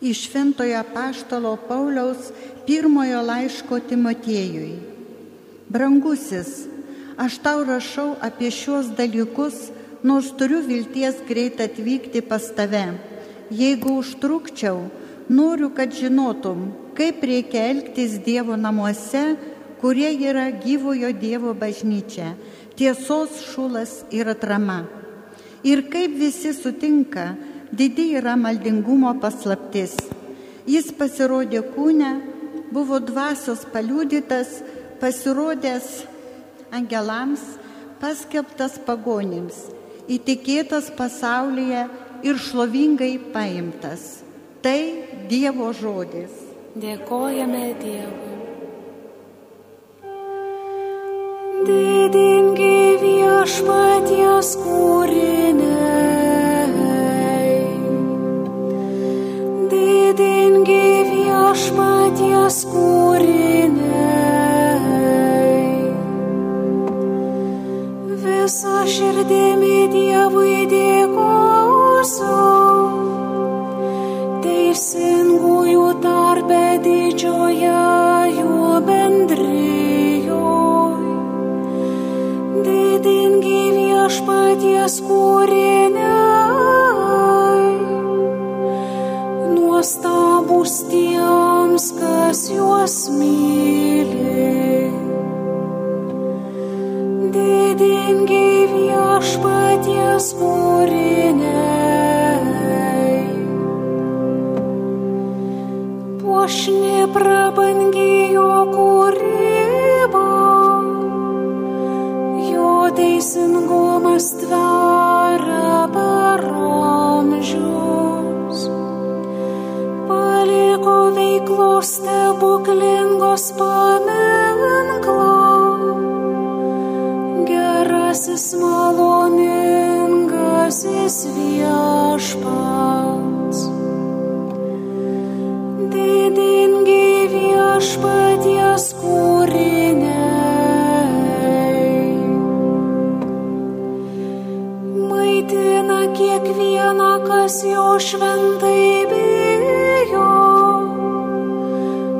Iš Šventojo Paštalo Pauliaus pirmojo laiško Timotiejui. Brangusis, aš tau rašau apie šiuos dalykus, nors turiu vilties greit atvykti pas tave. Jeigu užtrukčiau, noriu, kad žinotum, kaip reikia elgtis Dievo namuose, kurie yra gyvojo Dievo bažnyčia, tiesos šulas ir atrama. Ir kaip visi sutinka, didi yra maldingumo paslaptis. Jis pasirodė kūne, buvo dvasios paliudytas, pasirodęs angelams, paskelbtas pagonims, įtikėtas pasaulyje ir šlovingai paimtas. Tai Dievo žodis. Dėkojame Dievui. Didingi viešpaties kūriniai. Didingi viešpaties kūriniai. Visa širdimi Dievui dėkosiu. Teisingųjų tarpe didžioje jų bendrijoje. Didingi viešpaties kūriniai, qüestions que si ho kas jo šventai bijo.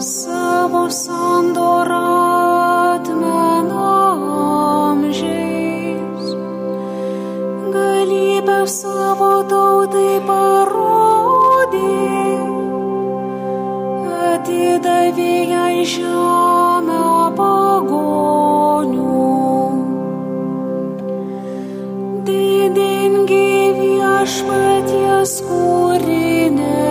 Savo sandorą savo tautai parodė atidavė jai žemę pagonių. Didingi Dievas, kurī ne.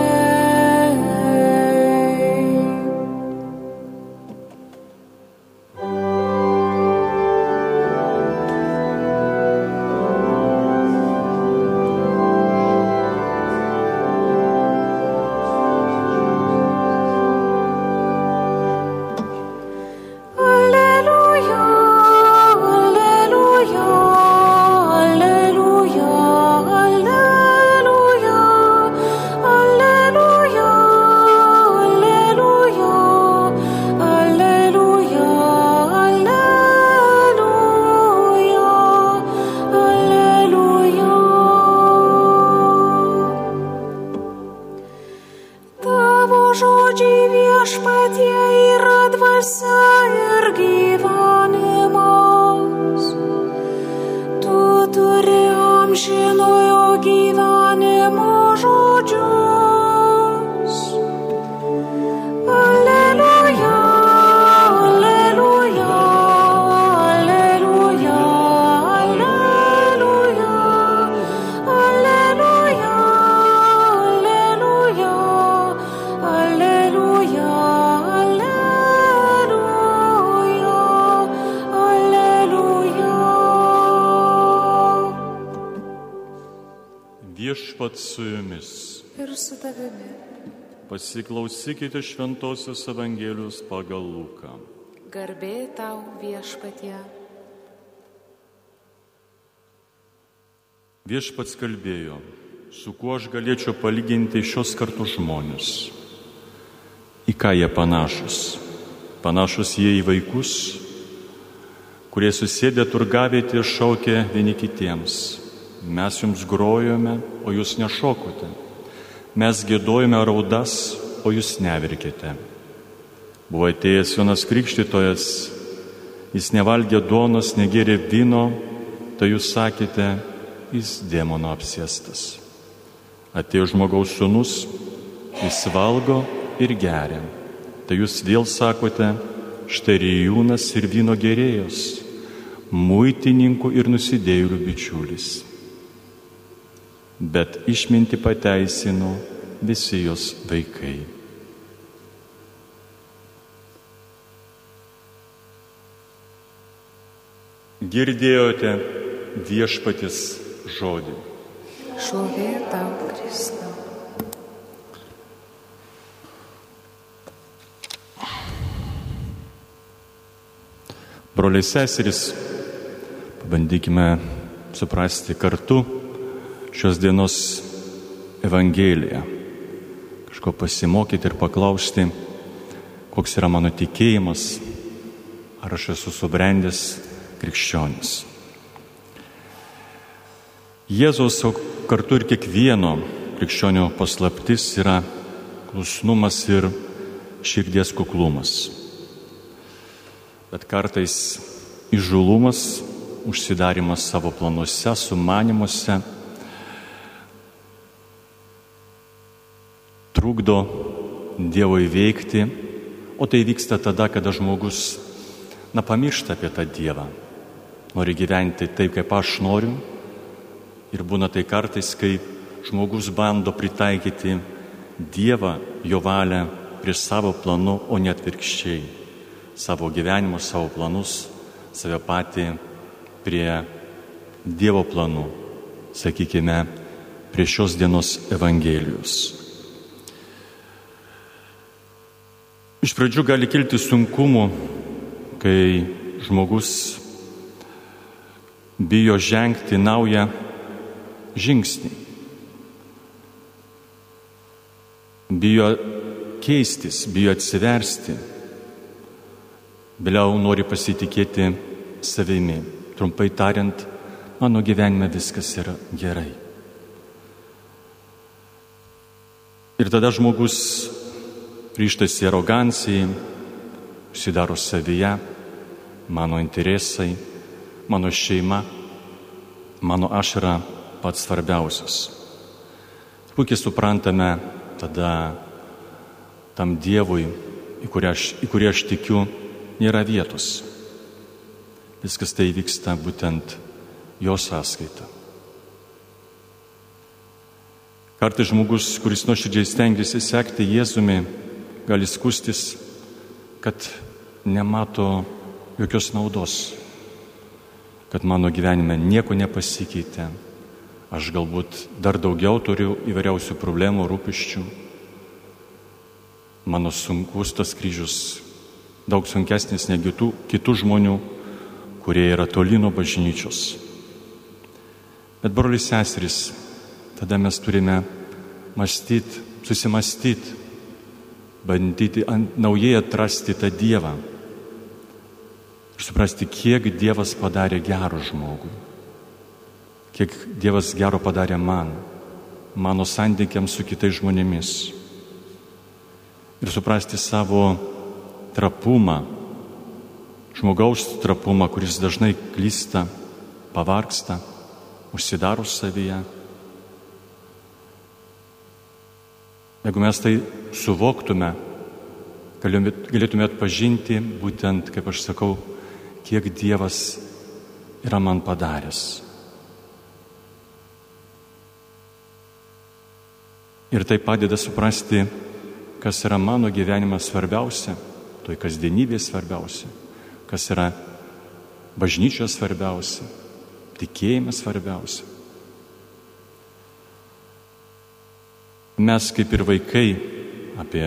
Viešpat su jumis. Ir su tavimi. Pasiklausykite Šventojios Evangelijos pagal Luką. Garbė tau viešpatie. Viešpats kalbėjo, su kuo aš galėčiau palyginti šios kartos žmonės. Į ką jie panašus? Panašus jie į vaikus, kurie susėdė turgavietį ir šaukė vieni kitiems. Mes jums grojome, o jūs nešokote. Mes gėdojame raudas, o jūs neverkite. Buvo atėjęs Jonas Krikštytojas, jis nevalgė duonos, negėrė vyno, tai jūs sakėte, jis demono apsėstas. Atėjo žmogaus sunus, jis valgo ir geria. Tai jūs vėl sakote, štai rijūnas ir vyno gerėjos, muitininkų ir nusidėjėlių bičiulis. Bet išminti pateisino visi jos vaikai. Girdėjote viešpatis žodį. Šlovė tau, Kristau. Broliai seserys, pabandykime suprasti kartu šios dienos Evangeliją. Kažko pasimokyti ir paklausti, koks yra mano tikėjimas, ar aš esu subrendęs krikščionis. Jėzaus, kartu ir kiekvieno krikščionio paslaptis yra klusnumas ir širdies kuklumas bet kartais įžulumas, užsidarimas savo planuose, sumanimuose trukdo Dievo įveikti, o tai vyksta tada, kada žmogus, na, pamiršta apie tą Dievą, nori gyventi taip, kaip aš noriu ir būna tai kartais, kai žmogus bando pritaikyti Dievą, jo valią prie savo planų, o ne atvirkščiai savo gyvenimus, savo planus, save patį prie Dievo planų, sakykime, prie šios dienos Evangelijos. Iš pradžių gali kilti sunkumų, kai žmogus bijo žengti naują žingsnį, bijo keistis, bijo atsiversti vėliau nori pasitikėti savimi. Trumpai tariant, mano gyvenime viskas yra gerai. Ir tada žmogus ryštasi arogancijai, užsidaro savyje, mano interesai, mano šeima, mano aš yra pats svarbiausias. Puikiai suprantame tada tam Dievui, į kurį aš, į kurį aš tikiu, nėra vietos. Viskas tai vyksta būtent jo sąskaita. Kartais žmogus, kuris nuoširdžiai stengiasi sekti Jėzumi, gali skustis, kad nemato jokios naudos, kad mano gyvenime nieko nepasikeitė, aš galbūt dar daugiau turiu įvairiausių problemų, rūpiščių, mano sunkus tas kryžius daug sunkesnis negu tų kitų žmonių, kurie yra toli nuo bažnyčios. Bet brolius seserys, tada mes turime mąstyti, susimastyti, bandyti naujai atrasti tą Dievą ir suprasti, kiek Dievas padarė gerų žmogui, kiek Dievas gero padarė man, mano santykiams su kitais žmonėmis. Ir suprasti savo trapumą, žmogaus trapumą, kuris dažnai klysta, pavarksta, užsidaro savyje. Jeigu mes tai suvoktume, galėtume atpažinti būtent, kaip aš sakau, kiek Dievas yra man padaręs. Ir tai padeda suprasti, kas yra mano gyvenimas svarbiausia toj kasdienybėje svarbiausia, kas yra bažnyčios svarbiausia, tikėjimas svarbiausia. Mes kaip ir vaikai, apie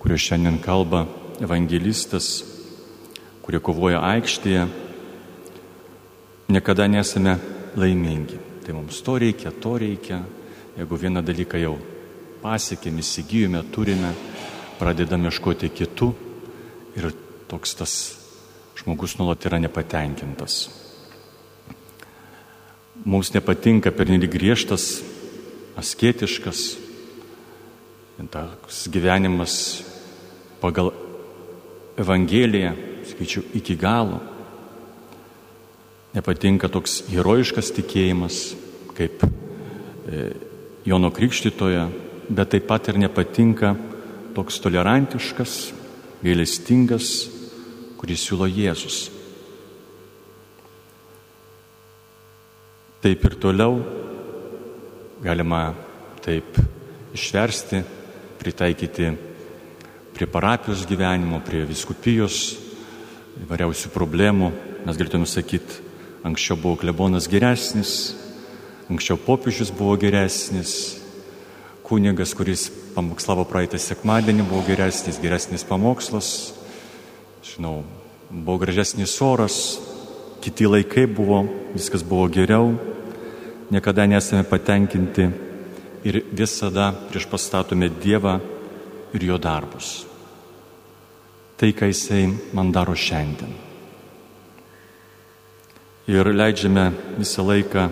kuriuos šiandien kalba evangelistas, kurie kovoja aikštėje, niekada nesame laimingi. Tai mums to reikia, to reikia. Jeigu vieną dalyką jau pasiekėme, įsigijome, turime, pradedame ieškoti kitų, ir toks tas žmogus nuolat yra nepatenkintas. Mums nepatinka pernelyg griežtas, asketiškas, tas gyvenimas pagal Evangeliją, sakyčiau, iki galo. Nepatinka toks herojiškas tikėjimas, kaip e, Jono Krikštitoje, bet taip pat ir nepatinka toks tolerantiškas, gailestingas, kurį siūlo Jėzus. Taip ir toliau galima taip išversti, pritaikyti prie parapijos gyvenimo, prie viskupijos įvairiausių problemų. Mes galėtume sakyti, anksčiau buvo klebonas geresnis, anksčiau popiežius buvo geresnis, kunigas, kuris pamokslavo praeitą sekmadienį, buvo geresnis, geresnis pamokslas, žinau, buvo gražesnis oras, kiti laikai buvo, viskas buvo geriau, niekada nesame patenkinti ir visada prieš pastatome Dievą ir jo darbus. Tai, ką jisai man daro šiandien. Ir leidžiame visą laiką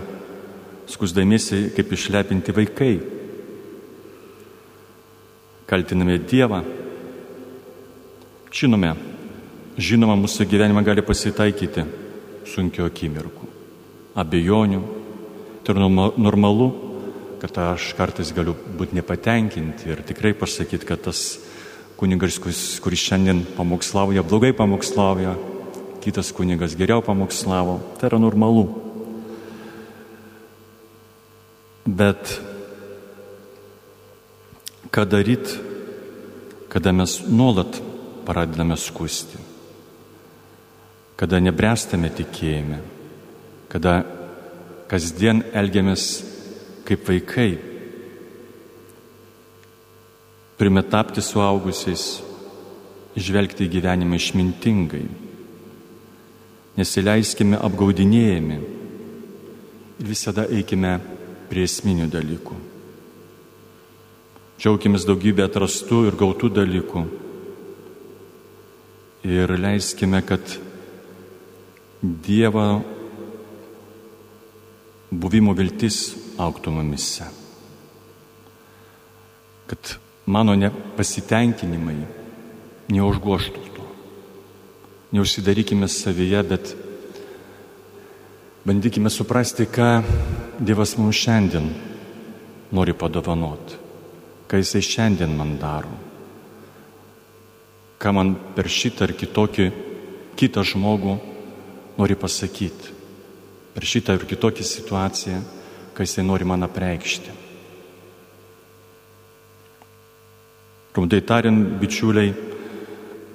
skusdamėsi, kaip išlepinti vaikai. Kaltiname Dievą. Žinome, žinoma, mūsų gyvenime gali pasitaikyti sunkio akimirkų, abejonių. Tai normalu, kad aš kartais galiu būti nepatenkinti ir tikrai pasakyti, kad tas kunigas, kuris šiandien pamokslauja, blogai pamokslauja, kitas kunigas geriau pamokslavo. Tai yra normalu. Bet ką daryti, kada mes nuolat pradedame skusti, kada nebręstame tikėjime, kada kasdien elgiamės kaip vaikai, turime tapti suaugusiais, žvelgti į gyvenimą išmintingai, nesileiskime apgaudinėjami ir visada eikime prie esminių dalykų. Džiaugimės daugybę atrastų ir gautų dalykų. Ir leiskime, kad Dievo buvimo viltis auktų mumise. Kad mano nepasitenkinimai neužgoštų to. Neužsidarykime savyje, bet bandykime suprasti, ką Dievas mums šiandien nori padovanoti, ką Jisai šiandien man daro, ką man per šitą ar kitokį kitą žmogų nori pasakyti, per šitą ir kitokią situaciją, ką Jisai nori man apreikšti. Trumpai tariant, bičiuliai,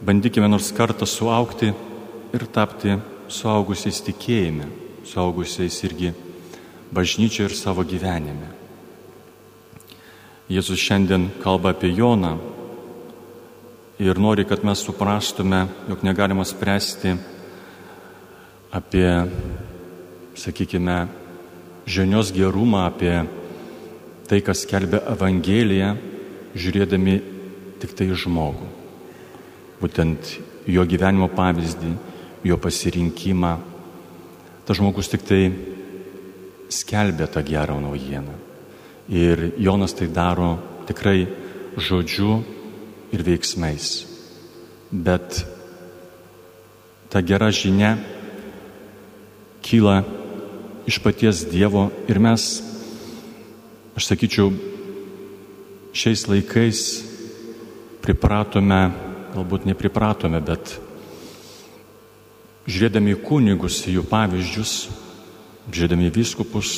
bandykime nors kartą suaukti ir tapti suaugusiais tikėjime, suaugusiais irgi bažnyčioje ir savo gyvenime. Jėzus šiandien kalba apie Joną ir nori, kad mes suprastume, jog negalima spręsti apie, sakykime, žinios gerumą, apie tai, kas kelbė Evangeliją, žiūrėdami tik tai žmogų. Būtent jo gyvenimo pavyzdį, jo pasirinkimą. Tas žmogus tik tai skelbė tą gerą naujieną. Ir Jonas tai daro tikrai žodžiu ir veiksmais. Bet ta gera žinia kyla iš paties Dievo ir mes, aš sakyčiau, šiais laikais pripratome, galbūt nepripratome, bet žiūrėdami į kunigus, jų pavyzdžius, žiūrėdami į viskupus,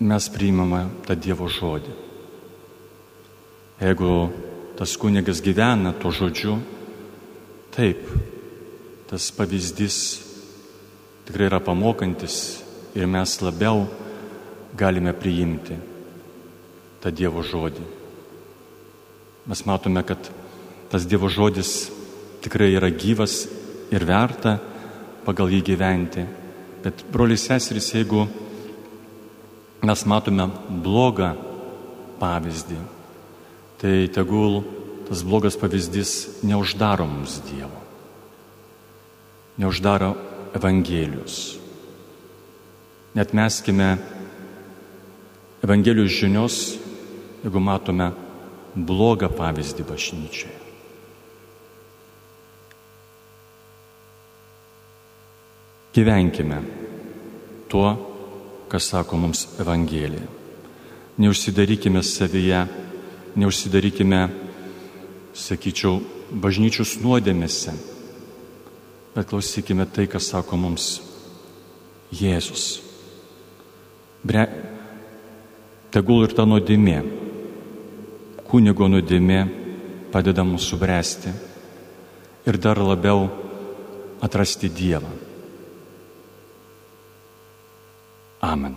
mes priimame tą Dievo žodį. Jeigu tas kunigas gyvena tuo žodžiu, taip, tas pavyzdys tikrai yra pamokantis ir mes labiau galime priimti tą Dievo žodį. Mes matome, kad tas Dievo žodis tikrai yra gyvas ir verta pagal jį gyventi. Bet broliai seserys, jeigu mes matome blogą pavyzdį, tai tegul tas blogas pavyzdys neuždaro mums Dievo, neuždaro Evangelijos. Net meskime Evangelijos žinios, jeigu matome blogą pavyzdį bažnyčioje. Gyvenkime tuo, kas sako mums Evangelija. Neužsidarykime savyje, neužsidarykime, sakyčiau, bažnyčios nuodėmėse, bet klausykime tai, kas sako mums Jėzus. Bre... Tegul ir ta nuodėmė, kunigo nuodėmė padeda mums subręsti ir dar labiau atrasti Dievą. Amen.